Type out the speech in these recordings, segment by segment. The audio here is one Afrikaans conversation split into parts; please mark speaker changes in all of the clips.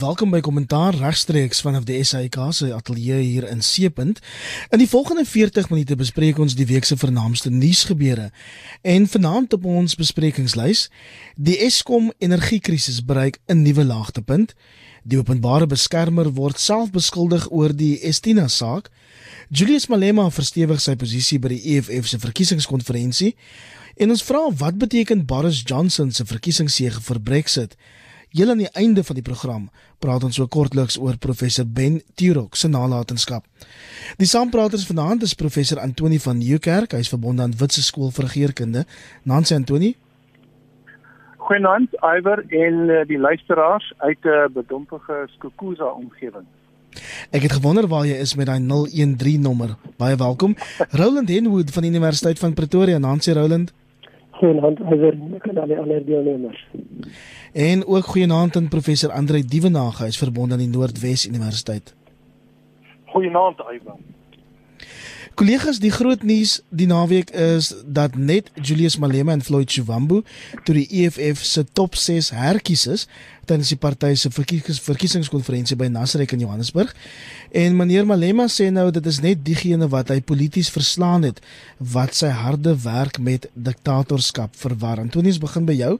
Speaker 1: Welkom by Kommentaar regstreeks vanaf die SAK se ateljee hier in Seepunt. In die volgende 40 minute bespreek ons die week se vernaamste nuusgebeure. En vanaand op ons besprekingslys, die Eskom energiekrisis bereik 'n nuwe laagtepunt. Die openbare beskermer word self beskuldig oor die Estina saak. Julius Malema verstewig sy posisie by die EFF se verkiesingskonferensie. En ons vra wat beteken Boris Johnson se verkiesingsseëge vir Brexit? Heel aan die einde van die program praat ons so kortliks oor professor Ben Turok se nalatenskap. Die saampraters vanaand is professor Antoni van Nieuwkerk, hy is verbonde aan Witse Skool vir Regeringskunde. Nancy Antoni.
Speaker 2: Goeienaand, Iwer en uh, die luisteraars uit 'n uh, bedompige Skukuza omgewing.
Speaker 1: Ek het gewonder waar jy is met daai 013 nommer. Baie welkom. Roland Henwood van die Universiteit van Pretoria, Nancy Roland.
Speaker 3: Goeienaand, Iwer, en al die ander deelnemers.
Speaker 1: En ook goeienaand aan professor Andre Dievenage, hy is verbonde aan die Noordwes Universiteit.
Speaker 4: Goeienaand, Ivan.
Speaker 1: Kollegas, die groot nuus die naweek is dat net Julius Malema en Floyd Shivambu toe die EFF se top 6 herkies is tydens die party se verkiesings verkiesingskonferensie by Nasrek in Johannesburg. En meneer Malema sê nou dit is net diegene wat hy polities verslaan het wat sy harde werk met diktatorskap verwar. Antonius begin by jou.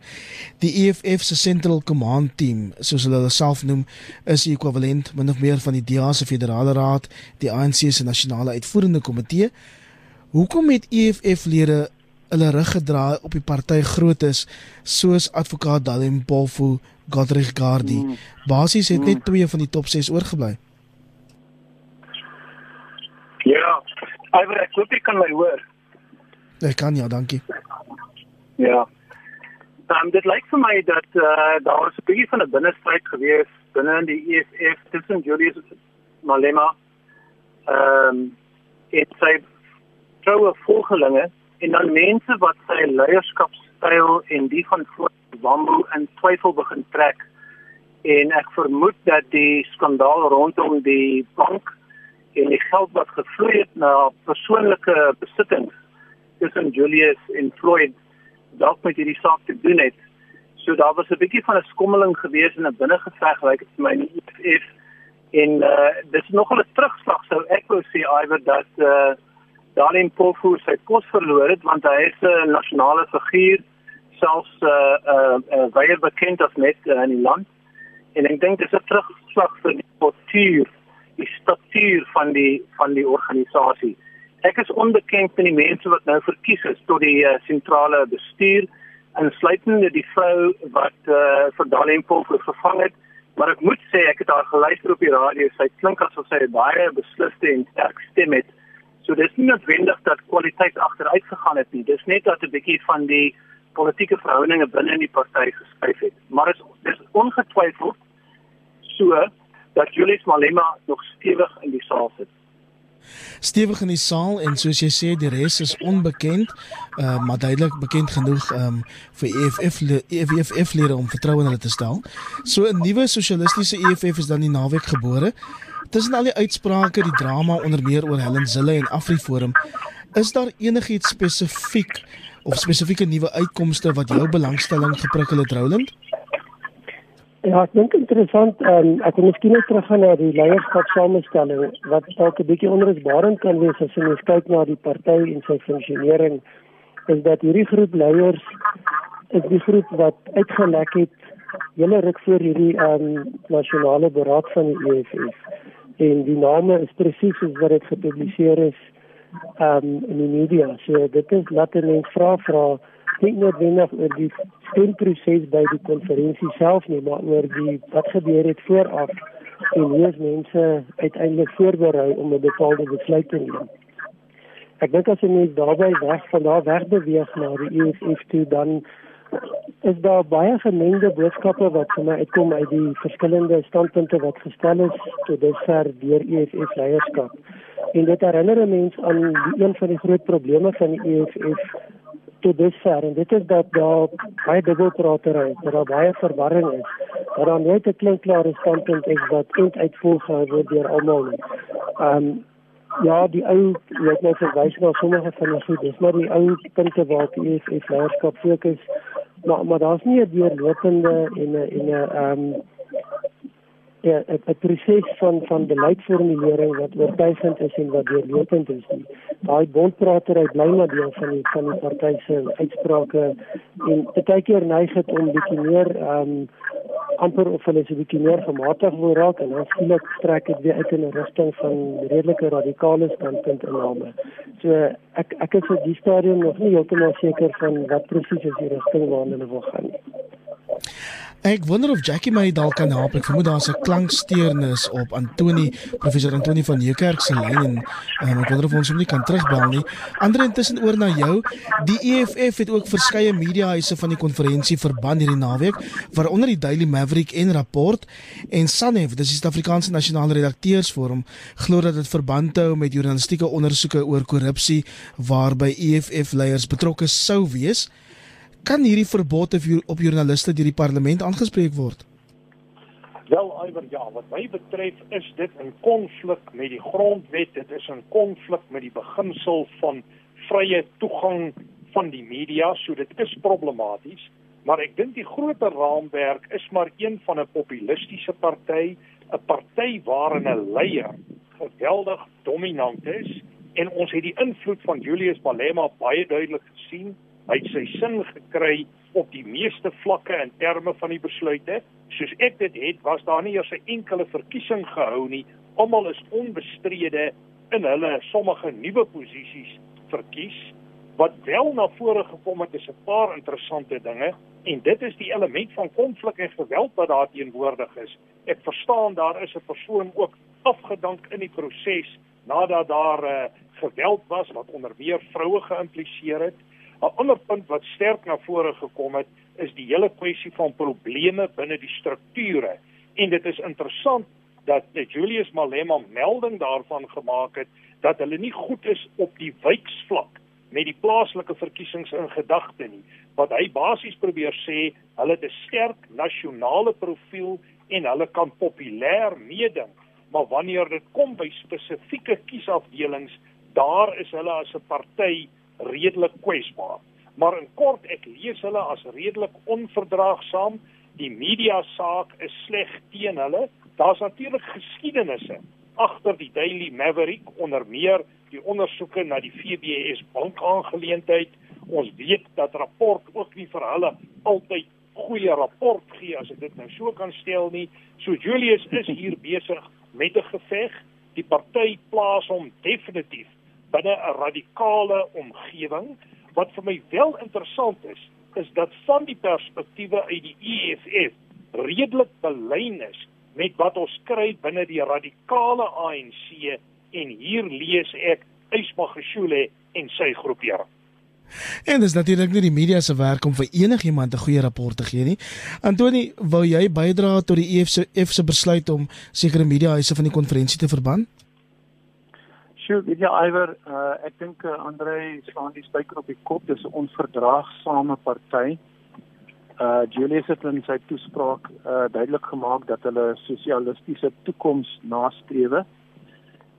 Speaker 1: Die EFF se Central Command Team, soos hulle self noem, is die ekwivalent min of meer van die DA se Federale Raad, die ANC se Nasionale Uitvoerende Komitee. Hoekom het EFF-lede hulle rug gedraai op die party grootes soos advokaat Dalim Pofu, Godrich Gardi. Mm. Basies het net mm. twee van die top 6 oorgebly.
Speaker 4: Ja, Iver, ek hoop jy kan my hoor.
Speaker 1: Ek kan ja, dankie.
Speaker 4: Ja. Dan um, dit lyk vir my dat uh, daar was 'n bietjie van 'n binnestryd gewees binne in die EFF tussen Julius Malema ehm um, en sy troue volgelinge en dan mense wat sy leierskapstyl en die van Wambo in twyfel begin trek en ek vermoed dat die skandaal rondom die bank en die geld wat gevloei het na persoonlike besittings tussen Julius en Floyd dalk met hierdie saak te doen het. So daar was 'n bietjie van 'n skommeling gewees en 'n binnengeveg lyk dit vir my nie if en uh, dis nog 'n terugslag sou ek wou sê iwer dat uh, Darlene Pofu sy pos verloor het want hy is 'n nasionale figuur selfs uh uh, uh baie bekend as net uh, in die land. En ek dink dis 'n terugslag vir die kultuur, die struktuur van die van die organisasie. Ek is onbekend met die mense wat nou verkies is tot die uh, sentrale bestuur insluitende die vrou wat uh vir Dalempol vervang het. Maar ek moet sê ek het haar geluister op die radio. Sy klink asof sy 'n baie besliste en sterk stem het. So dis nie noodwendig dat kwaliteit agteruit gegaan het nie. Dis net dat 'n bietjie van die politieke verhoudinge binne in die party geskuif het. Maar is dis ongetwyfeld so dat Julius Malema nog stewig in die saal sit.
Speaker 1: Stewig in die saal en soos jy sê die res is onbekend, uh, maar duidelik bekend genoeg um, vir EFF EFF lede om vertroue in hulle te stel. So 'n nuwe sosialistiese EFF is dan die naweek gebore. Tussen al die uitsprake, die drama onder meer oor Helen Zille en AfriForum, is daar enigiets spesifiek of spesifieke nuwe uitkomste wat jou belangstelling geprikkel het Roland?
Speaker 3: Ja, ek dink interessant, um, ek wil miskien net teruggaan na die leierskapsamestelling wat dalk 'n bietjie onrusbarend kan wees as jy kyk na die party en sy funksionering is dat hierdie groep leiers is die groep wat uitgelek het hele ruk voor hierdie um, nasionale beraad van die EFF en die name is presies soos wat dit gepubliseer is um, in die media. So dit is laat mense vra vra nie noodwendig oor die stemproses by die konferensie self nie, maar oor die wat gebeur het vooraf en hoe is mense uiteindelik voorberei om 'n bepaalde besluit te neem. Ek dink as jy net daarby weg van daar weg beweeg na die EFF toe dan is daar baie gemengde boodskappe wat vir my uitkom uit die verskillende standpunte wat gestel is tot dusver deur EFF leierskap. En dit herinner 'n mens aan die een van die groot probleme van die EFF tot dusver en dit is dat daar baie dubbelpratery is, dat daar baie verwarring is. Dat daar nooit 'n klinkklare standpunt is wat eind uitvoer word deur almal nie. Um ja, die ou wat nou verwys na sommige van die goed, dis maar die ou punte waar die EFF leierskap fokus maar maar daar's nie 'n deurlopende en 'n en 'n ehm ja, 'n proses van van beleidsformulering wat oortuigend is en wat deurlopend is. Daai bondprater hy bly maar deel van die van die party se uitsprake en baie keer neig dit om bietjie meer ehm um, amper of hulle se bietjie meer gematig wil raak en dan skielik trek dit weer uit in 'n rigting van redelike radikale standpunt inname. So ek ek is op die stadium nog nie heeltemal seker van wat presies is die waarna hulle wil gaan.
Speaker 1: Ek wonder of Jackie my dalk kan help. Ek vermoed daar's 'n klanksteurnis op Antoni, professor Antoni van Nieuwkerk se lyn en um, ek wonder of ons hom nie kan terugbel nie. Ander intussen oor na jou. Die EFF het ook verskeie mediahuise van die konferensie verban hierdie naweek, waaronder die Daily Maverick en Rapport en Sanef, dis die Suid-Afrikaanse Nasionale Redakteursforum, glo dat dit verband hou met journalistieke ondersoeke oor korrupsie waarby EFF leiers betrokke sou wees kan hierdie verbod op joernaliste deur die parlement aangespreek word?
Speaker 5: Wel, Iver, ja, wat my betref is dit 'n konflik met die grondwet, dit is 'n konflik met die beginsel van vrye toegang van die media, so dit is problematies, maar ek dink die groter raamwerk is maar een van 'n populistiese party, 'n party waarin 'n leier geweldig dominant is. En ons het die invloed van Julius Malema baie duidelik gesien hy het sy sin gekry op die meeste vlakke in terme van die besluite. Soos ek dit het, was daar nie eers 'n enkele verkiesing gehou nie. Almal is onbestrede in hulle sommige nuwe posisies verkies. Wat wel na vore gekom het is 'n paar interessante dinge en dit is die element van konflik en geweld wat daar teenwoordig is. Ek verstaan daar is 'n persoon ook afgedank in die proses nadat daar uh, geweld was wat onder meer vroue geïmpliseer het. 'n ander punt wat sterk na vore gekom het, is die hele kwessie van probleme binne die strukture. En dit is interessant dat Julius Malema melding daarvan gemaak het dat hulle nie goed is op die wijksvlak met die plaaslike verkiesings in gedagte nie. Wat hy basies probeer sê, hulle het 'n sterk nasionale profiel en hulle kan populêr meeding, maar wanneer dit kom by spesifieke kiesafdelings, daar is hulle as 'n party redelik kwesbaar. Maar in kort, ek lees hulle as redelik onverdraagsaam. Die media saak is sleg teen hulle. Daar's natuurlik geskiedenisse agter die Daily Maverick onder meer die ondersoeke na die FBS bankaangeleentheid. Ons weet dat rapport ook nie vir hulle altyd goeie rapport gee as ek dit nou so kan stel nie. So Julius is hier besig met 'n geveg. Die party plaas hom definitief binne 'n radikale omgewing. Wat vir my wel interessant is, is dat van die perspektiewe uit die EFF redelik belyn is met wat ons kry binne die radikale ANC en hier lees ek Ysmagashule en sy groepering.
Speaker 1: En dis natuurlik nie die media se werk om vir enigiemand 'n goeie rapport te gee nie. Antoni, wou jy bydra tot die EFF se besluit om sekere mediahuise van die konferensie te verban?
Speaker 2: Sjoe, weet jy Iwer, uh, ek dink uh, Andre staan die spyker op die kop. Dis 'n onverdraagsame party. Uh Julius het in sy toespraak uh duidelik gemaak dat hulle sosialistiese toekoms nastreef.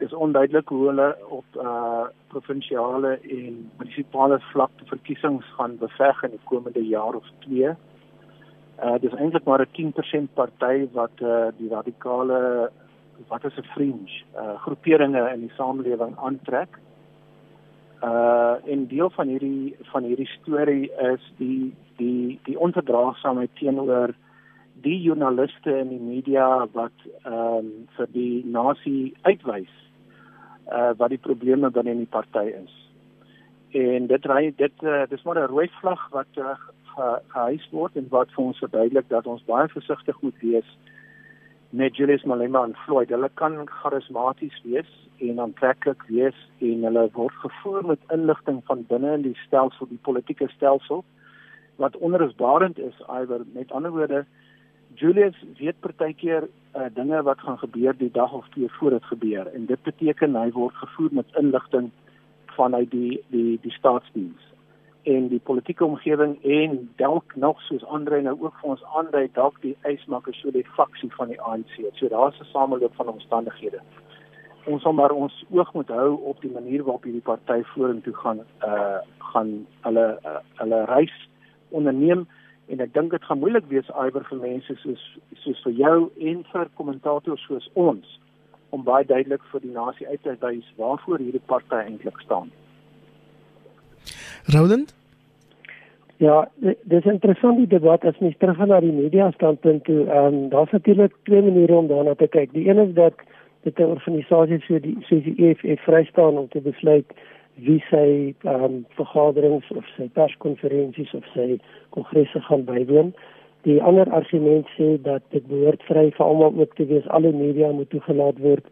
Speaker 2: Dis onduidelik hoe hulle op uh provinsiale en munisipale vlak te verkiesings gaan beveg in die komende jaar of 2. Uh dis eintlik maar 'n 10% party wat uh die radikale wat is 'n fringe uh groeperinge in die samelewing aantrek. Uh en deel van hierdie van hierdie storie is die die die onverdraagsaamheid teenoor die joernaliste in die media wat ehm um, vir die nasie uitwys uh wat die probleme binne in die party is. En dit ry dit uh, dis maar 'n rooi vlag wat uh, gehuis word en wat vir ons verduidelik dat ons baie versigtig moet wees met Julius Malema en Floyd. Hulle kan charismaties wees en aantreklik wees en hulle word gevoer met inligting van binne in die stelsel, die politieke stelsel. Wat onrusbarend is iwer met ander woorde Julius weet partykeer uh, dinge wat gaan gebeur die dag of twee voor dit gebeur. En dit beteken hy word gevoer met inligting vanuit die die die staatsdiens en die politieke omgewing en dalk nog soos Andre nou ook vir ons aandui dalk die eismaker so die faksie van die ANC. So daar's 'n sameloop van omstandighede. Ons sal maar ons oog moet hou op die manier waarop hierdie party vorentoe gaan uh gaan hulle uh, hulle reis onderneem En ek dink dit gaan moeilik wees iwer vir mense soos soos vir jou en vir kommentators soos ons om baie duidelik vir die nasie uit te wys waarvoor hierdie party eintlik staan.
Speaker 1: Roland
Speaker 3: Ja, dis interessant die debat as mens teruggaan na die media standpunt toe. Ehm daar's natuurlik twee maniere om daarna te kyk. Die een is dat dit 'n organisasie so die soos die EFF vrystaan om te besluit wie sy ehm um, vergaderings of sy perskonferensies of sy kongresse gaan bywoon. Die ander argument sê dat dit behoort vry vir almal ook te wees. Alle media moet toegelaat word.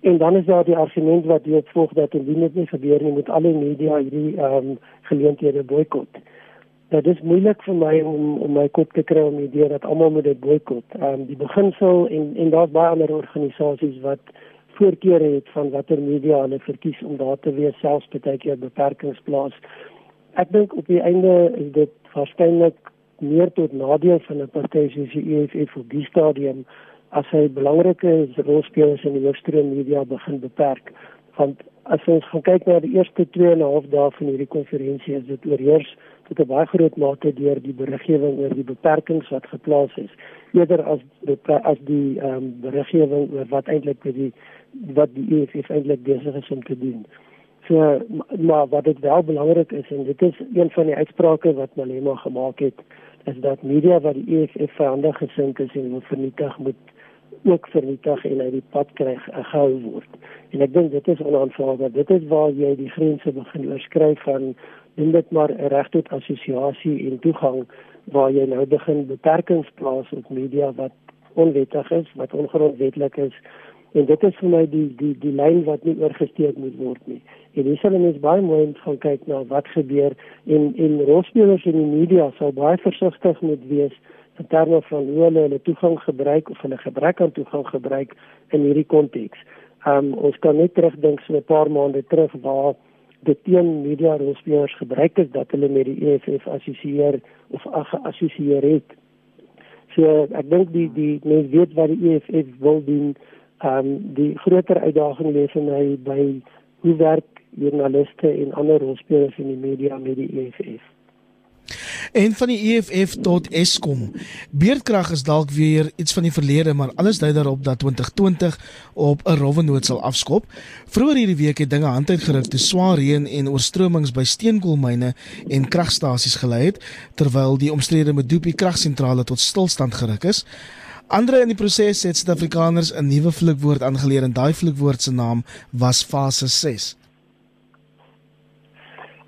Speaker 3: En dan is daar die argument wat jy opvolg dat indien dit nie gebeur nie, moet alle media hierdie ehm um, geleenthede boikot dit is moeilik vir my om om my kop te kry om die idee dat almal moet dit boikot. Ehm um, die beginsel en en daar's baie ander organisasies wat voorkeure het van watter media hulle verkies om daar te wees selfs baie keer beperkings plaas. Ek dink op die einde is dit waarskynlik meer tot nadeel van 'n party soos die EFF op die stadium as hy belangrike rolspelers in die hoofstroom media begin beperk. Want as ons gaan kyk na die eerste 2 en 'n half dae van hierdie konferensie is dit oorheers tot 'n baie groot mate deur die beriggewing oor die beperkings wat geplaas is eerder as as die ehm um, beriggewing oor wat eintlik die wat die EFF eintlik besig is om te doen. So maar wat dit wel belangrik is en dit is een van die uitsprake wat Malema gemaak het is dat media wat die EFF vyandig gesind is en moet vernietig moet ook vernietig en uit die pad kry gehou word. En ek dink dit is onaanvaarbaar. Dit is waar jy die grense begin oorskryf van doen dit maar 'n reg tot assosiasie en toegang waar jy nou begin beperkings plaas op media wat onwettig is, wat ongrondwettig is. En dit is vir my die die die lyn wat nie oorgesteek moet word nie. En dis hulle mens baie mooi gaan kyk na wat gebeur en en rolspelers in die media sal baie versigtig moet wees in terme van hoe hulle hulle toegang gebruik of hulle gebrek aan toegang gebruik in hierdie konteks. Um ons kan net terugdink so 'n paar maande terug waar dit teen media rolspelers gebruik is dat hulle met die EFF assosieer of geassosieer het. So ek dink die die mense weet wat die EFF wil doen. Um, die groter uitdaging lê vir my by hoe werk joernaliste en ander rolspelers in die media met die EFF
Speaker 1: en van die EFF tot Eskom. Beerdkrag is dalk weer iets van die verlede, maar alles dui daarop dat 2020 op 'n rowwe noot sal afskop. Vroeger hierdie week het dinge hand uitgeruk te swaar reën en oorstromings by steenkoolmyne en kragstasies gelei het, terwyl die omstrede Medupi kragsentrale tot stilstand geruk is. Andre in die proses het Suid-Afrikaners 'n nuwe vloekwoord aangeleer en daai vloekwoord se naam was fase 6.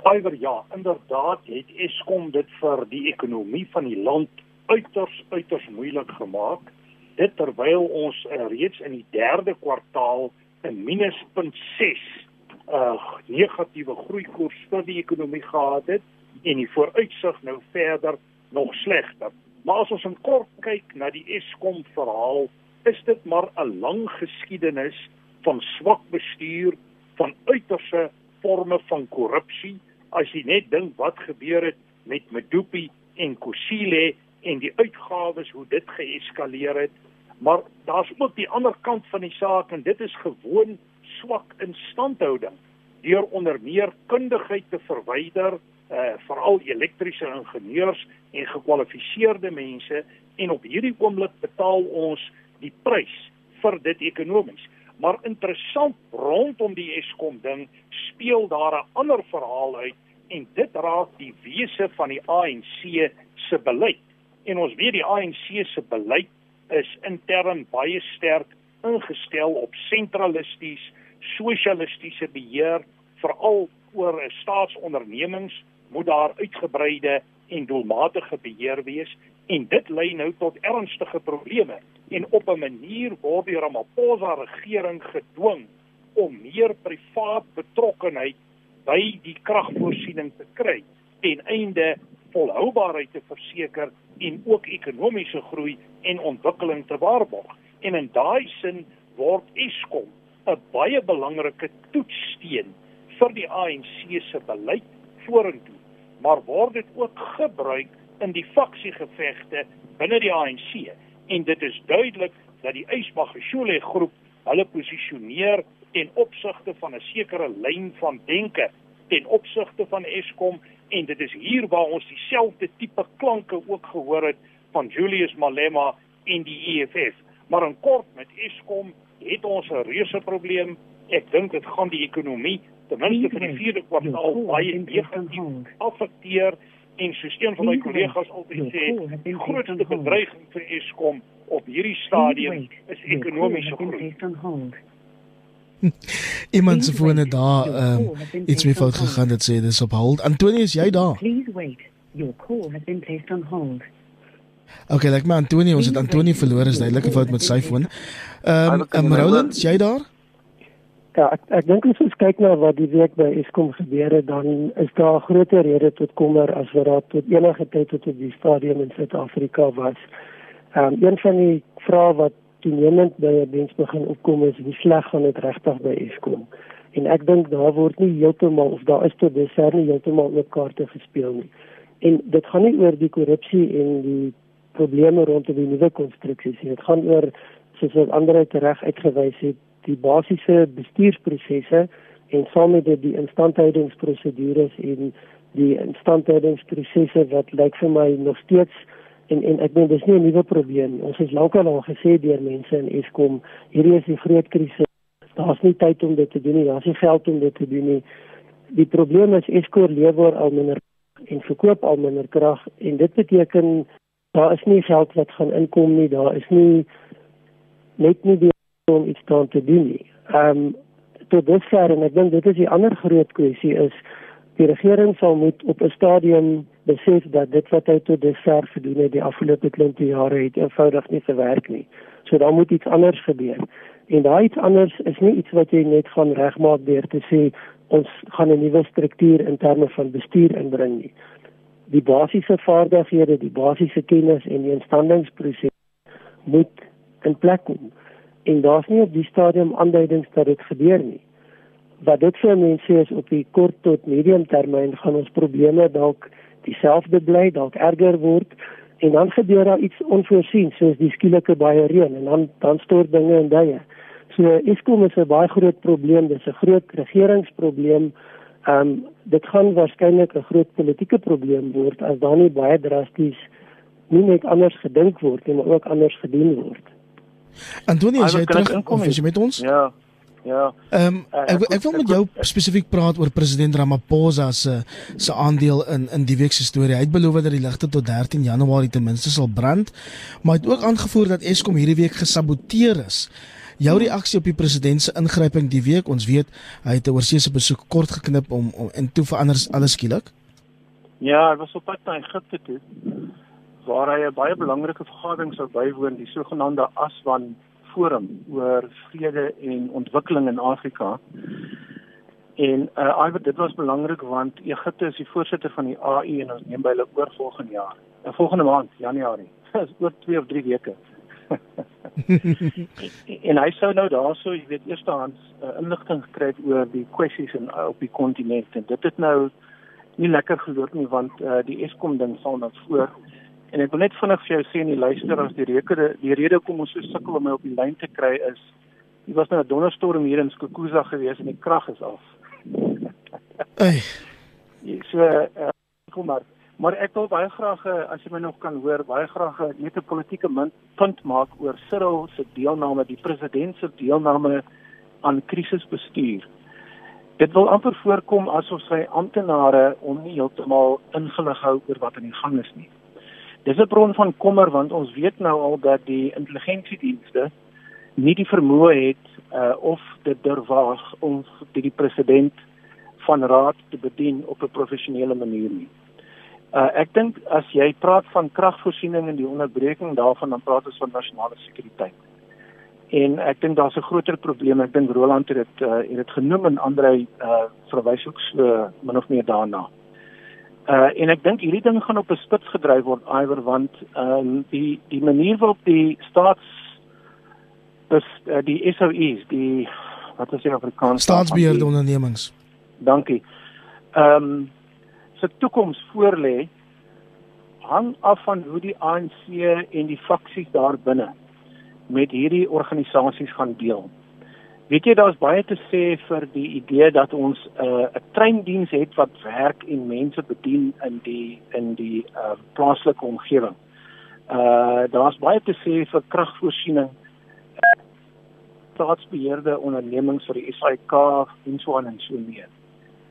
Speaker 5: Iwer ja, inderdaad het Eskom dit vir die ekonomie van die land uiters uiters moeilik gemaak. Dit terwyl ons uh, reeds in die derde kwartaal 'n -0.6 uh negatiewe groeikoers vir die ekonomie gehad het en die vooruitsig nou verder nog slegter. Maar as ons in kort kyk na die Eskom verhaal, is dit maar 'n lang geskiedenis van swak bestuur, van uiterse forme van korrupsie as jy net dink wat gebeur het met Medupi en Kusile en die uitgawes hoe dit geeskaleer het maar daar's ook die ander kant van die saak en dit is gewoon swak instandhouding deur onder meer kundigheid te verwyder uh, veral elektriese ingenieurs en gekwalifiseerde mense en op hierdie oomblik betaal ons die prys vir dit ekonomies. Maar interessant rondom die Eskom ding speel daar 'n ander verhaal uit en dit raak die wese van die ANC se beleid. En ons weet die ANC se beleid is intern baie sterk ingestel op sentralisties, sosialistiese beheer, veral oor staatsondernemings moet daar uitgebreide en doelmatige beheer wees en dit lei nou tot ernstige probleme en op 'n manier word die Ramaphosa regering gedwing om meer privaat betrokkenheid by die kragvoorsiening te kry ten einde volhoubaarheid te verseker en ook ekonomiese groei en ontwikkeling te waarborg. En in daai sin word Eskom 'n baie belangrike toetssteen vir die ANC se beleid vorentoe, maar word dit ook gebruik in die faksiegevegte binne die ANC en dit is duidelik dat die Ysbagashule groep hulle posisioneer ten opsigte van 'n sekere lyn van denke ten opsigte van Eskom en dit is hier waar ons dieselfde tipe klanke ook gehoor het van Julius Malema en die EFF. Maar in kort met Eskom het ons 'n reuse probleem. Ek dink dit gaan die ekonomie ten minste vir die vierde kwartaal baie negatief affekteer en soos een van my kollegas altyd sê, die grootste bedreiging vir Eskom op hierdie stadium is ekonomiese groei.
Speaker 1: Iemand se fone daar um, iets mee fout gegaan het sê dis op hold. Antonius, jy daar? Please wait. Your call has been placed on hold. Okay, like my Antonie, ons het Antonie verloor, is duidelik 'n fout met sy foon. Ehm, um, Roland, jy daar?
Speaker 3: Ja, ek ek dink as ons kyk na wat die week by Eskom gebeur het, dan is daar groter rede tot kommer as wat daar tot enige tyd tot op die stadium in Suid-Afrika was. Ehm um, een van die vrae wat toenemend by 'n mens begin opkom is hoe sleg gaan dit regtig by Eskom? En ek dink daar word nie heeltemal of daar is tot dusver nie heeltemal ook kaarte gespeel nie. En dit gaan nie oor die korrupsie en die probleme rondom die nuwe konstruksies nie. Dit gaan oor soos wat ander reg uitgewys het, die basiese bestuursprosesse en saam met die instandhoudingsprosedures en die instandhoudingsprosesse wat lyk vir my nog steeds en en ek dink dis nie 'n nuwe probleem. Ons is lankal al gesê deur mense in Eskom, hierdie is die groot krisis. Daar's nie tyd om dit te doen nie. Daar's nie geld om dit te doen nie. Die probleem is Eskom lewer al minder en verkoop al minder krag en dit beteken daar is nie geld wat gaan inkom nie. Daar is nie net nie die om iets te doen nie. Ehm um, tot dusver en ek dink dit is die ander groot kwessie is die regering sal moet op 'n stadium besef dat dit wat hy tot dusver gedoen het die afgelope 20 jare het eenvoudig nie gewerk nie. So daar moet iets anders gebeur. En daai iets anders is nie iets wat jy net gaan regmaak deur te sê ons gaan 'n nuwe struktuur in terme van bestuur inbring nie. Die basiese vaardighede, die basiese kennis en die instandhoudingsproses moet in plek kom. En daar's nie op die stadium aanduidings dat dit gebeur nie wat dit vir mense is op die kort tot medium termyn gaan ons probleme dalk dieselfde bly, dalk erger word en dan gebeur daar iets onvoorsien soos die skielike baie reën en dan dan stort dinge in duie. So Eskom is 'n baie groot probleem, dis 'n groot regeringsprobleem. Ehm um, dit gaan waarskynlik 'n groot politieke probleem word as daar nie baie drasties nie net anders gedink word nie, maar ook anders gedoen word.
Speaker 1: Antonie, jy terug kom jy met ons?
Speaker 2: Ja. Ja.
Speaker 1: Ehm um, ek ek wil met jou spesifiek praat oor president Ramaphosa se se aandeel in in die week se storie. Hy het beloof dat die ligte tot 13 Januarie ten minste sal brand, maar hy het ook aangevoer dat Eskom hierdie week gesaboteer is. Jou reaksie op die president se ingryping die week, ons weet hy het 'n oorseese besoek kort geknip om om en toe verander alles skielik.
Speaker 2: Ja, hy was op pad na Egipte toe waar hy 'n baie belangrike vergadering sou bywoon, die sogenaamde ASWAN forum oor vrede en ontwikkeling in Afrika. En uh Iwer dit was belangrik want Egipte is die voorsitter van die AU en ons neem by hulle oor volgende jaar. En uh, volgende maand, Januarie. Dis oor 2 of 3 weke. en hy sou nou daarso, jy weet, eerstehands uh, inligting gekry oor die kwessies in uh, op die kontinent en dit het nou nie lekker geloop nie want uh, die Eskom ding sal nou voor En ek wil net vinnig vir jou sê in die luister as die rede die rede kom ons so sukkel om my op die lyn te kry is dit was nou 'n donderstorm hier in Skokuza gewees en die krag is af.
Speaker 1: Ey.
Speaker 2: so uh, kom maar maar ek wil baie graag uh, as jy my nog kan hoor baie graag uh, net 'n politieke punt maak oor Cyril se deelname die president se deelname aan krisisbestuur. Dit wil amper voorkom asof sy amptenare hom nie heeltemal ingelig hou oor wat aan die gang is nie. Dis 'n bron van kommer want ons weet nou al dat die intelligensiedienste nie die vermoë het uh, of dit durwaag om die, die president van raad te bedien op 'n professionele manier nie. Uh, ek dink as jy praat van kragvoorsiening en die onderbreking daarvan dan praat ons van nasionale sekuriteit. En ek dink daar's 'n groter probleem. Ek dink Roland het dit uh, het dit genoem en ander uh, verwys ook so min of meer daarna. Uh en ek dink hierdie ding gaan op 'n spits gedryf word iwer want ehm um, die die manier waarop die staats is uh, die SOEs die wat is die Afrikaans
Speaker 1: staatsbeheerde ondernemings.
Speaker 2: Dankie. Ehm um, se toekoms voorlê hang af van hoe die ANC en die faksies daar binne met hierdie organisasies gaan deel. Weet jy daar's baie te sê vir die idee dat ons 'n uh, 'n treindiens het wat werk en mense bedien in die in die uh, plaaslike omgewing. Uh daar's baie te sê vir kragvoorsiening staatsbeheerde ondernemings vir die SAIK en so aan en so meer.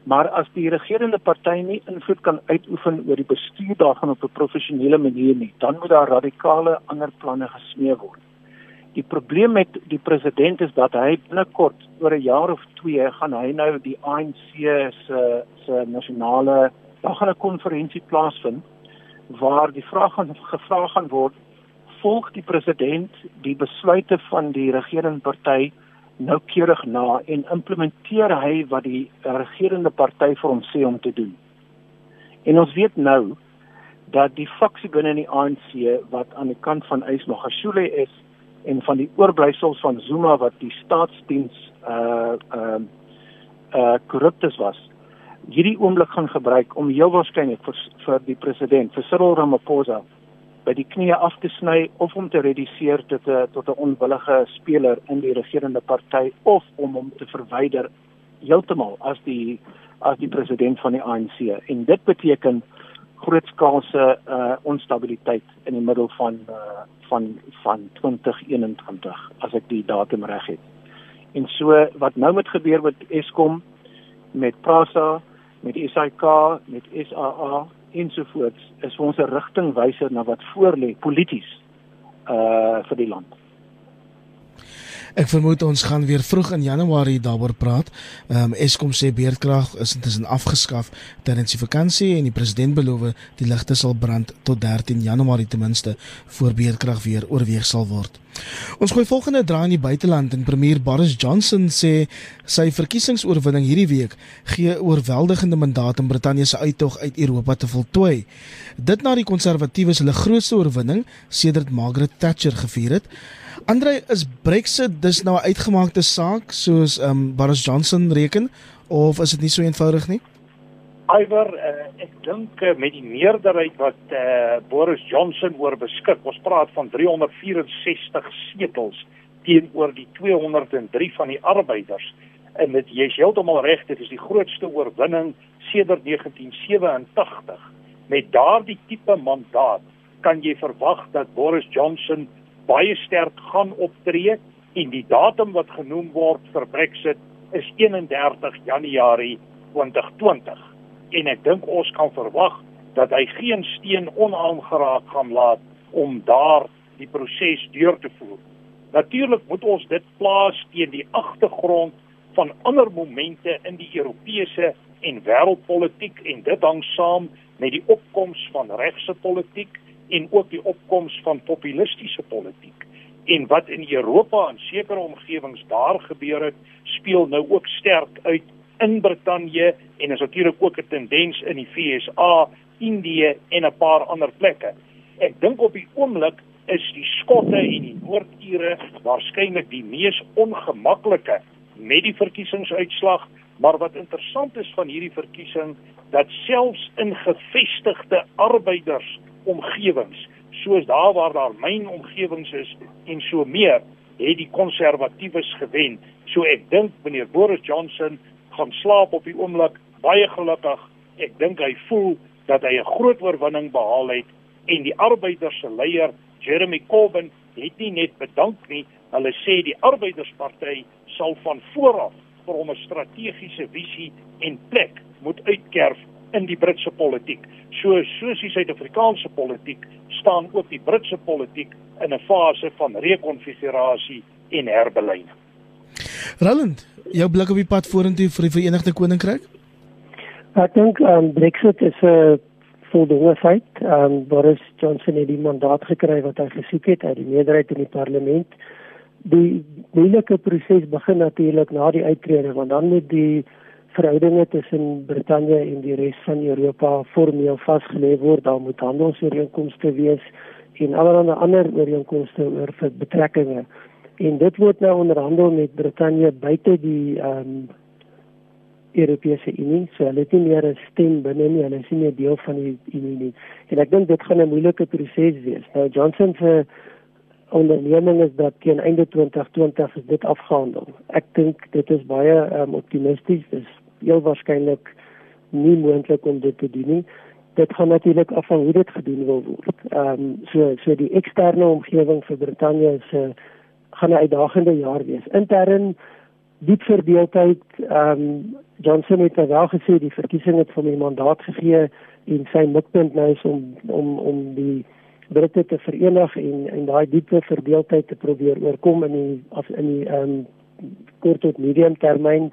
Speaker 2: Maar as die regerende party nie invloed kan uitoefen oor die bestuur daarvan op 'n professionele manier nie, dan moet daar radikale ander planne gesmee word. Die probleem met die president is dat hy binnekort oor 'n jaar of 2 gaan hy nou die ANC se se nasionale daar gaan 'n konferensie plaasvind waar die vraag gaan gevra gaan word volg die president die besluite van die regerende party noukeurig na en implementeer hy wat die regerende party vir hom sê om te doen. En ons weet nou dat die faksie binne die ANC wat aan die kant van Ys Magashule is en van die oorblysels van Zuma wat die staatsdiens uh uh uh korruptes was hierdie oomblik gaan gebruik om heel waarskynlik vir vir die president vir Cyril Ramaphosa by die knie af te sny of om te reduseer tot 'n tot 'n onwillige speler in die regerende party of om hom te verwyder heeltemal as die as die president van die ANC en dit beteken grootskaalse uh onstabiliteit in die middel van uh van van 2021 as ek die datum reg het. En so wat nou met gebeur met Eskom met Prasa met SAK met SAA ensovoorts is vir ons 'n rigtingwyser na wat voorlê polities uh vir die land.
Speaker 1: Ek vermoed ons gaan weer vroeg in Januarie daaroor praat. Ehm um, Eskom sê beerdkrag is intussen afgeskaf tydens die vakansie en die president beloof die ligte sal brand tot 13 Januarie ten minste voor beerdkrag weer oorweeg sal word. Ons gooi volgende draai in die buiteland en premier Boris Johnson sê sy verkiesingsoorwinning hierdie week gee oorweldigende mandaat om Brittanje se uittog uit Europa te voltooi. Dit na die konservatiewes hulle grootste oorwinning sedert Margaret Thatcher gevier het. Andre is Brexit dis nou 'n uitgemaakte saak soos ehm um, Boris Johnson reken of is dit nie so eenvoudig nie?
Speaker 5: Iwer, uh, ek dink uh, met die meerderheid wat uh, Boris Johnson oor beskik, ons praat van 364 setels teenoor die 203 van die arbeiders. En dit jy's heeltemal reg, dit is die grootste oorwinning sedert 1987. Met daardie tipe mandaat kan jy verwag dat Boris Johnson baie sterk gaan optree en die datum wat genoem word vir Brexit is 31 Januarie 2020 en ek dink ons kan verwag dat hy geen steen onaangeraak gaan laat om daar die proses deur te voer. Natuurlik moet ons dit plaas teen die agtergrond van ander momente in die Europese en wêreldpolitiek en dit hang saam met die opkoms van regse politiek en ook die opkoms van populistiese politiek. En wat in Europa en sekere omgewings daar gebeur het, speel nou ook sterk uit in Brittanje en is natuurlik ook 'n tendens in die VSA, Indië en 'n paar ander plekke. Ek dink op die oomblik is die Skotte en die Noord-Ire waarskynlik die mees ongemaklike met die verkiesingsuitslag, maar wat interessant is van hierdie verkiesing dat selfs in gevestigde arbeiders omgewings soos daar waar daar myn omgewings is en so meer het die konservatiewes gewen. So ek dink meneer Boris Johnson gaan slaap op die oomblik baie gelukkig. Ek dink hy voel dat hy 'n groot oorwinning behaal het en die arbeiders se leier Jeremy Corbyn het nie net bedank nie, hulle sê die arbeidersparty sal van vooraf vir hom 'n strategiese visie en plek moet uitkerf in die Britse politiek. So soos die Suid-Afrikaanse politiek staan ook die Britse politiek in 'n fase van rekonfigurasie en herbelyning.
Speaker 1: Roland, jou blik op die pad vorentoe vir die Verenigde Koninkryk?
Speaker 3: Ek dink um, Brexit is 'n voldoende feit. Um, Boris Johnson het die mandaat gekry wat hy gesoek het uit die meerderheid in die parlement. Die moeilike proses begin natuurlik na die uittrede want dan moet die verhoudinge tussen Brittanje en die res van Europa formeel vasgelê word. Daar moet handelsooreenkomste wees en allerlei ander ooreenkomste oor vir betrekkinge. En dit word nou onderhandel met Brittanje buite die ehm um, Europese Unie. So hulle het nie meer 'n stem binne nie. Hulle is nie meer deel van die Unie nie. En ek dink dit gaan 'n moeilike proses wees. Nou Johnson se onderneming is dat teen einde 2020 is dit afgehandel. Ek dink dit is baie um, optimisties. Dis heel waarskynlik nie moontlik om dit te doen nie. Dit gaan natuurlik af van hoe dit gedoen wil word. Ehm um, so so die eksterne omgewing vir Brittanje 'n uh, gaan 'n uitdagende jaar wees. Intern diep verdeeldheid ehm um, Johnson het wel gesê die verkiesing het van die mandaat gegee en sy mikpunt nou is om om om die Britte te verenig en en daai diepe verdeeldheid te probeer oorkom in die as in die ehm um, kort tot medium termyn.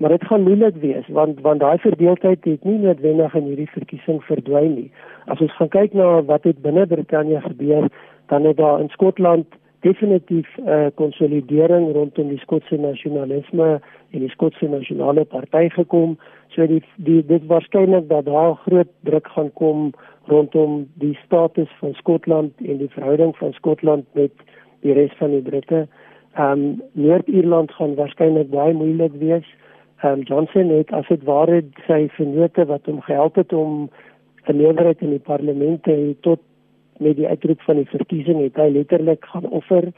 Speaker 3: Maar dit gaan moeilik wees want want daai verdeeldheid het nie noodwendig in hierdie verkiesing verdwyn nie. As ons gaan kyk na wat het binne Brittanje gebeur, dan het daar in Skotland definitief 'n uh, konsolidering rondom die Skotse nasionalisme en die Skotse nasionale party gekom. So die die dit waarskynlik dat daar groot druk gaan kom rondom die status van Skotland en die verhouding van Skotland met die res van die Britte. Ehm um, Noord-Ierland gaan waarskynlik baie moeilik wees. Um, Johnson het as dit ware sy vennote wat hom gehelp het om 'n meerderheid in die parlement te tot met die uitroep van die verkiesing het hy letterlik gaan offer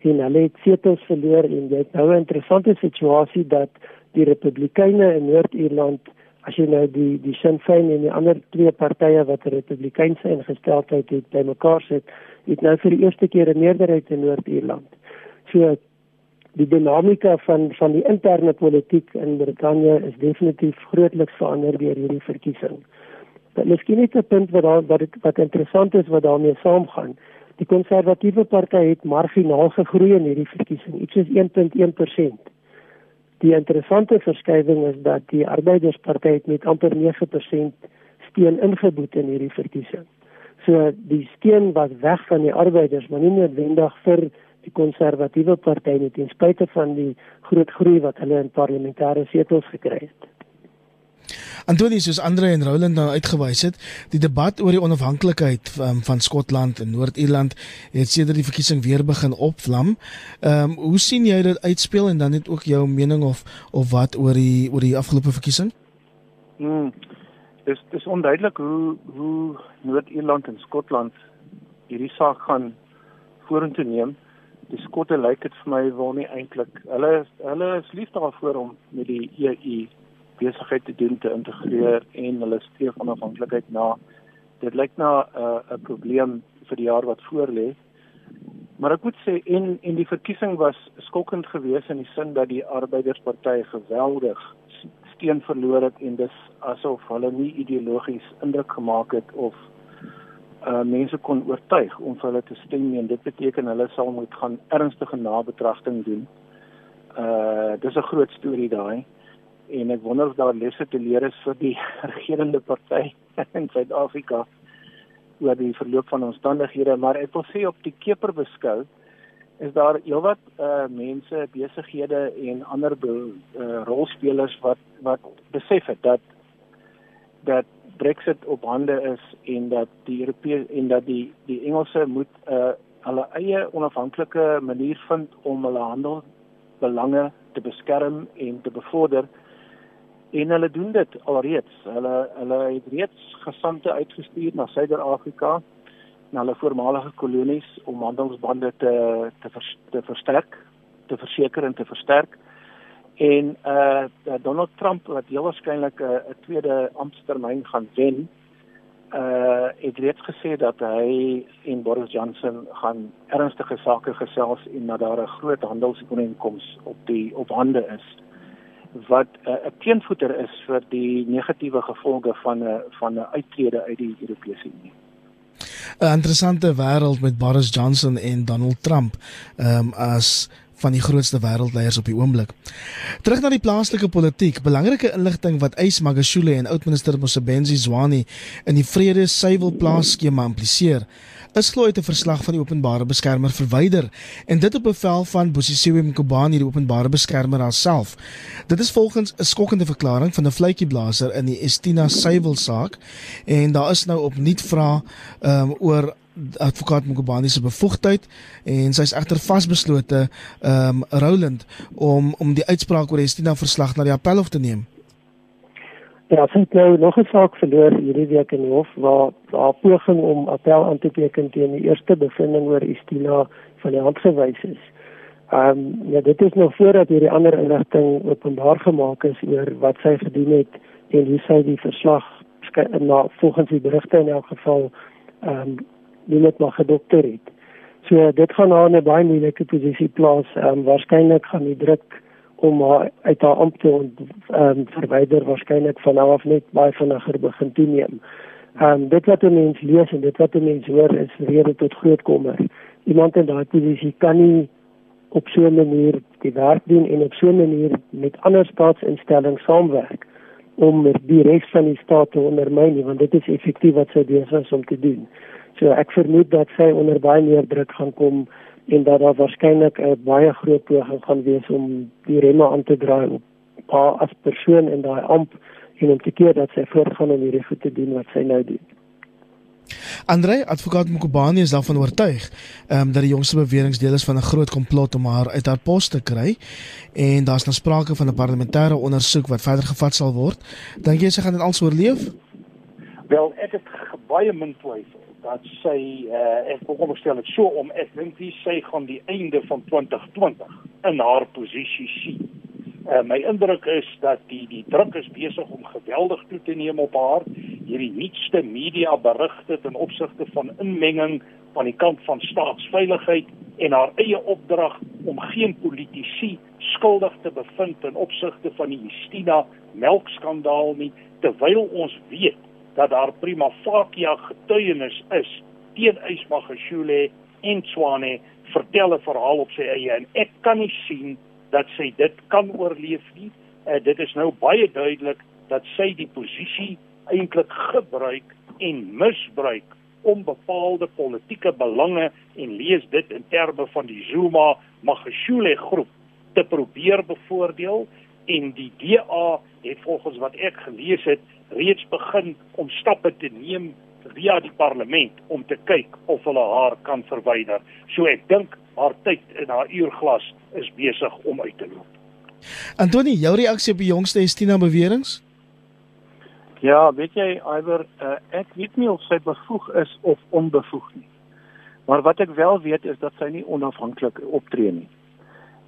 Speaker 3: en hulle het setels verloor en jy het nou 'n interessante situasie dat die Republikeine in Noord-Ierland as jy nou die die Sinn Féin en die ander twee partye wat Republikeinse ingesteldheid het bymekaar sit, het nou vir die eerste keer 'n meerderheid in Noord-Ierland. So die dinamika van van die interne politiek in Brittanje is definitief grootliks verander deur hierdie verkiesing. Dat miskien net 'n punt wat daar wat wat interessant is wat daarmee saamgaan. Die konservatiewe party het marginaal gegroei in hierdie verkiesing, iets soos 1.1%. Die interessante verskywing is dat die arbeidersparty het met amper 9% steun ingeboet in hierdie verkiesing. So die steun was weg van die arbeiders, maar nie noodwendig vir die konservatiewe party nie ten spyte van die groot groei wat hulle in parlementêre setels gekry het.
Speaker 1: Antoni soos Andre en Roland nou uitgewys het, die debat oor die onafhanklikheid um, van Skotland en Noord-Ierland het sedert die verkiesing weer begin opvlam. Ehm um, hoe sien jy dit uitspeel en dan net ook jou mening of of wat oor die oor die afgelope verkiesing?
Speaker 2: Hmm. Dis dis onduidelik hoe hoe Noord-Ierland en Skotland hierdie saak gaan vorentoe neem. Die Skotte lyk dit vir my wil nie eintlik. Hulle hulle is lief daarvoor om met die EU besigheid te doen te integreer en hulle streef onafhanklikheid na. Dit lyk na 'n uh, 'n probleem vir die jaar wat voorlê. Maar ek moet sê en en die verkiesing was skokkend geweest in die sin dat die arbeidersparty geweldig steun verloor het en dis asof hulle nie ideologies indruk gemaak het of uh mense kon oortuig om vir hulle te stem nie en dit beteken hulle sal moet gaan ernstige nabetragting doen. Uh dis 'n groot storie daai en ek wonder of daar lesse te leer is vir die regerende party in Suid-Afrika oor die verloop van omstandighede maar ek wil sê op die keper beskou is daar heelwat uh mense besighede en ander uh, rolspelers wat wat besef het dat dat Brexit op hande is en dat die Europese en dat die die Engelse moet 'n uh, hulle eie onafhanklike manier vind om hulle handelsbelange te beskerm en te bevorder en hulle doen dit alreeds. Hulle hulle het reeds gesante uitgestuur na Suider-Afrika na hulle voormalige kolonies om handelsbande te te vers, te versterk, te verseker en te versterk. En uh Donald Trump wat heel waarskynlik 'n uh, tweede amptetermyn gaan wen, uh het reeds gesê dat hy en Boris Johnson gaan ernstige sake gesels en dat daar 'n groot handelsooreenkoms op die op hande is wat uh, 'n teenvoeter is vir die negatiewe gevolge van 'n uh, van 'n uittrede uit die Europese Unie.
Speaker 1: 'n Interessante wêreld met Boris Johnson en Donald Trump ehm um, as van die grootste wêreldleiers op die oomblik. Terug na die plaaslike politiek, belangrike inligting wat Ys Magashule en oudminister Mosebenzi Zwane in die Vrede Suiwel plaasskema impliseer is glo uit 'n verslag van die openbare beskermer verwyder en dit op bevel van Bosisiwe Mkobani die openbare beskermer haarself. Dit is volgens 'n skokkende verklaring van 'n vletjieblaser in die Estina Suiwel saak en daar is nou opnuut vra um, oor advokaat Mkobani se bevoegdheid en sy is egter vasbeslote ehm um, Roland om om die uitspraak oor Estina verslag na die appelhof te neem.
Speaker 3: Ja, sy het nou nog 'n saak verloor hierdie week in die hof waar haar poging om appel aan te teken teen die eerste bevinding oor Istina van die hand gewys is. Ehm um, ja, dit is nog voordat hierdie ander inligting openbaar gemaak is oor wat sy gedoen het en hoe sy die verslag na volgens die berigte in elk geval ehm um, nie net maar gedokter het. So dit gaan haar in 'n baie moeilike posisie plaas. Ehm um, waarskynlik gaan die druk om haar uit haar ampt te ehm um, verwyder waarskynlik van nou af net baie vinniger begin toeneem. Ehm um, dit wat 'n mens lees en dit wat 'n mens hoor is rede tot groot kommer. Iemand in daai posisie kan nie op so 'n manier die werk doen en op so 'n manier met ander staatsinstellings saamwerk om die res van die staat te ondermyn want dit is effektief wat sy besig is om te doen. So ek vermoed dat sy onder baie meer druk gaan kom en dat daar waarskynlik 'n baie groot poging gaan wees om die remme aan te draai op haar as persoon in daai amp en om te keer dat sy voortgaan om hierdie goed te doen wat sy nou doen.
Speaker 1: Andre, advokaat Mkubani is daarvan oortuig ehm um, dat die jongste beweringe deel is van 'n groot komplot om haar uit haar pos te kry en daar's nou sprake van 'n parlementêre ondersoek wat verder gevat sal word. Dink jy sy gaan dit als oorleef?
Speaker 5: Wel, ek het baie min twyfel dat sy uh, ek wil onderstel dit so om ek dink wie sy gaan die einde van 2020 in haar posisie sien. Uh, my indruk is dat die die druk is besig om geweldig toe te neem op haar. Hierdie nuutste media berigte ten opsigte van inmenging van die kant van staatsveiligheid en haar eie opdrag om geen politici skuldig te bevind ten opsigte van die Justina melkskandaal nie terwyl ons weet dat daar prima facie getuienis is teen Ysma Geshule en Swane vertel 'n verhaal op sy eie en ek kan nie sien dat sy dit kan oorleef nie. Uh, dit is nou baie duidelik dat sy die posisie eintlik gebruik en misbruik om bepaalde politieke belange en lees dit in terme van die Zuma Magashule groep te probeer bevoordeel en die DA het volgens wat ek gelees het reeds begin om stappe te neem via die parlement om te kyk of hulle haar kan verwyder. So ek dink haar tyd in haar uurglas is besig om uit te loop.
Speaker 1: Antoni, jou reaksie op die jongste Estina beweringe?
Speaker 2: Ja, weet jy, Iwer, uh, ek weet nie of sy bevoeg is of onbevoeg nie. Maar wat ek wel weet is dat sy nie onafhanklik optree nie.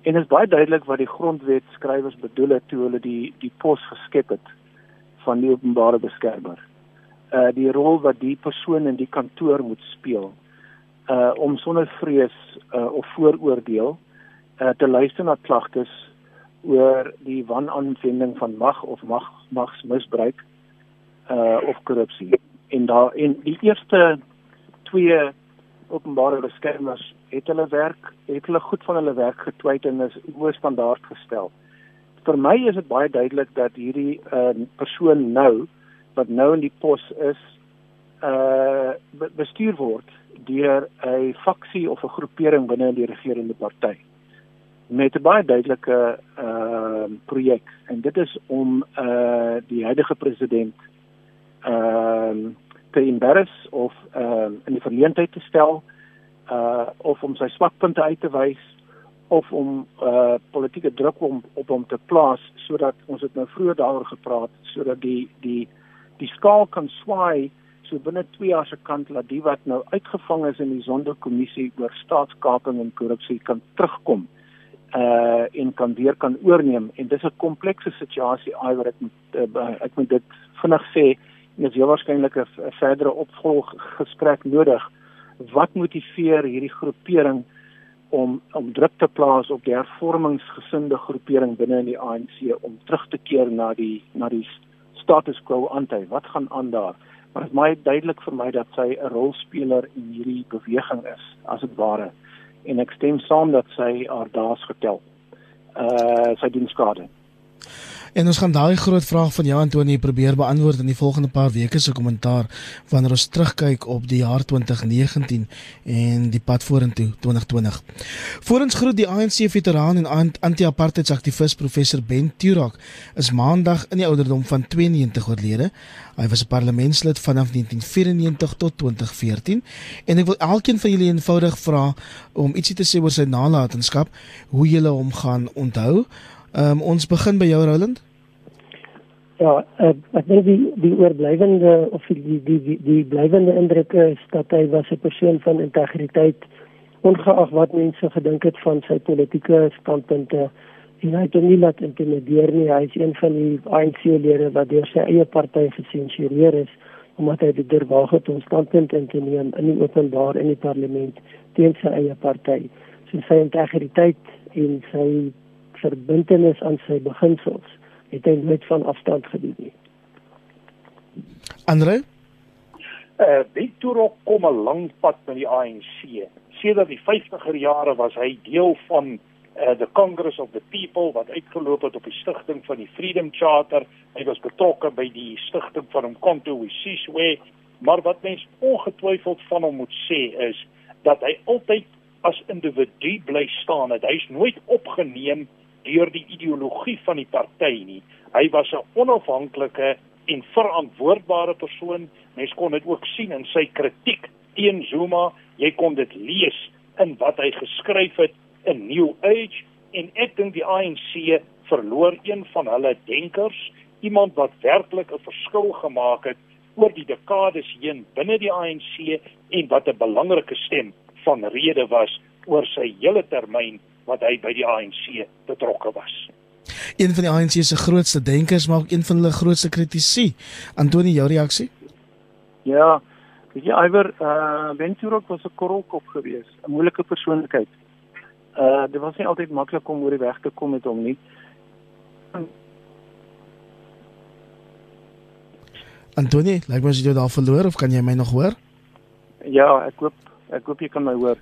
Speaker 2: En dit is baie duidelik wat die grondwet skrywers bedoel het toe hulle die die pos geskep het van die openbare beskermer. Uh die rol wat die persoon in die kantoor moet speel uh om sonder vrees uh of vooroordeel uh te luister na klagtes oor die wanaanwending van mag of mag magsmisbruik uh of korrupsie. En daar en die eerste twee openbare beskermers het hulle werk, het hulle goed van hulle werk getwyt en is hoë standaard gestel. Vir my is dit baie duidelik dat hierdie uh persoon nou wat nou in die pos is uh bestuur word deur 'n faksie of 'n groepering binne in die regerende party met 'n baie duidelike uh projek en dit is om uh die huidige president ehm uh, te embarrass of ehm uh, in die verleentheid te stel uh of om sy swakpunte uit te wys of om uh politieke druk om op hom te plaas sodat ons het nou vroeër daaroor gepraat sodat die die die skaal kan swaai so binne 2 jaar se kant laat die wat nou uitgevang is in die sonderkommissie oor staatskaping en korrupsie kan terugkom uh en kan weer kan oorneem. En dis 'n komplekse situasie ai wat ek moet uh, ek moet dit vinnig sê en is heel waarskynlik 'n verdere opvolg gesprek nodig wat motiveer hierdie groepering om om druk te plaas op die hervormingsgesinde groepering binne in die ANC om terug te keer na die na die status quo ante wat gaan aan daar maar dit is baie duidelik vir my dat sy 'n rolspeler in hierdie beweging is as dit ware en ek stem saam dat sy haar daas getel. Uh sy doen skade.
Speaker 1: En ons gaan daai groot vraag van jou Antonie probeer beantwoord in die volgende paar weke se kommentaar wanneer ons terugkyk op die jaar 2019 en die pad vorentoe 2020. Voorens groet die ANC veteraan en anti-apartheidsaktivis professor Ben Turak is maandag in die ouderdom van 92 oorlede. Hy was 'n parlementslid vanaf 1994 tot 2014 en ek wil elkeen van julle eenvoudig vra om ietsie te sê oor sy nalatenskap, hoe julle hom gaan onthou. Ehm um, ons begin by jou Roland.
Speaker 3: Ja, uh, ek dink die die oorblywende of die die die die, die blywende indruk is dat hy was 'n persoon van integriteit ongeag wat mense gedink het van sy politieke standpunte. En hy het hom nie laat intimideer nie. Hy is een van die ANC-lede wat deur sy eie party gesensureer is omdat hy dit durwaag het om standpunt in te neem in die openbaar in die parlement teen sy eie party. So sy integriteit en sy verbintenis aan sy beginsels het hy nooit van afstand gedoen nie.
Speaker 1: Andre?
Speaker 5: Eh uh, Victor kom 'n lang pad met die ANC. Sedert die 50er jare was hy deel van uh, the Congress of the People wat uitgeloop het op die stigting van die Freedom Charter. Hy was betrokke by die stigting van Umkhonto we Sizwe. Maar wat mens ongetwyfeld van hom moet sê is dat hy altyd as individu bly staan. Hy's nooit opgeneem deur die ideologie van die party nie. Hy was 'n onafhanklike en verantwoordbare persoon. Mens kon dit ook sien in sy kritiek teen Zuma. Jy kon dit lees in wat hy geskryf het in New Age en ek dink die ANC verloor een van hulle denkers, iemand wat werklik 'n verskil gemaak het oor die dekades heen binne die ANC en wat 'n belangrike stem van rede was oor sy hele termyn wat hy by die ANC betrokke was.
Speaker 1: Een van die ANC se grootste denkers, maar ook een van hulle grootste kritici. Antoni, jou reaksie?
Speaker 2: Ja, weet jy Iwer, uh eh, Venturok was 'n korrelkop geweest, 'n moeilike persoonlikheid. Uh dit was nie altyd maklik om oor die weg te kom met hom nie.
Speaker 1: Antoni, lyk my jy daar verloor of kan jy my nog hoor?
Speaker 2: Ja, ek hoop ek hoop jy kan my hoor.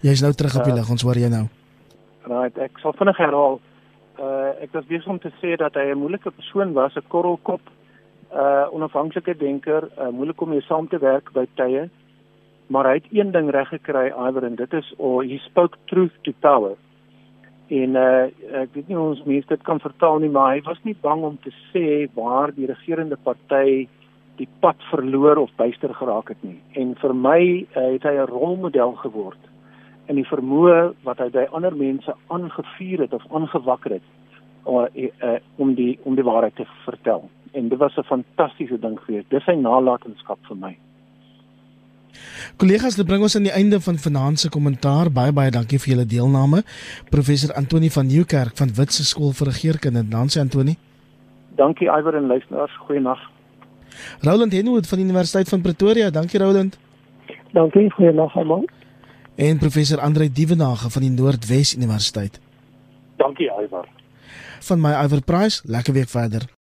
Speaker 1: Jy's nou terug op die uh, lig, ons hoor jou nou.
Speaker 2: Right, ek sal vinnig herhaal. Uh ek was besig om te sê dat hy 'n moeilike persoon was, 'n korrelkop, uh onafhanklike denker, uh, moeilik om mee saam te werk by tye. Maar hy het een ding reg gekry, Iver, en dit is oh, he spoke truth to power. En uh ek weet nie ons mense dit kan vertaal nie, maar hy was nie bang om te sê waar die regerende party die pad verloor of byster geraak het nie. En vir my uh, het hy 'n rolmodel geword in die vermoë wat hy by ander mense aangevuur het of aangewakker het om om die om die waarheid te vertel. En dit was 'n fantastiese ding geweest. Dis sy nalatenskap vir my.
Speaker 1: Kollegas, dit bring ons aan die einde van vanaand se kommentaar. Baie baie dankie vir julle deelname. Professor Antoni van Nieuwkerk van Witse Skool vir Regeringskunde. Dankie Antoni.
Speaker 2: Dankie Iwer en luisteraars. Goeienaand.
Speaker 1: Roland Henwood van die Universiteit van Pretoria. Dankie Roland.
Speaker 3: Dankie. Goeienaand almal
Speaker 1: en professor Andre Dievenage van die Noordwes Universiteit.
Speaker 5: Dankie Iver.
Speaker 1: Van my Iver Price, lekker week verder.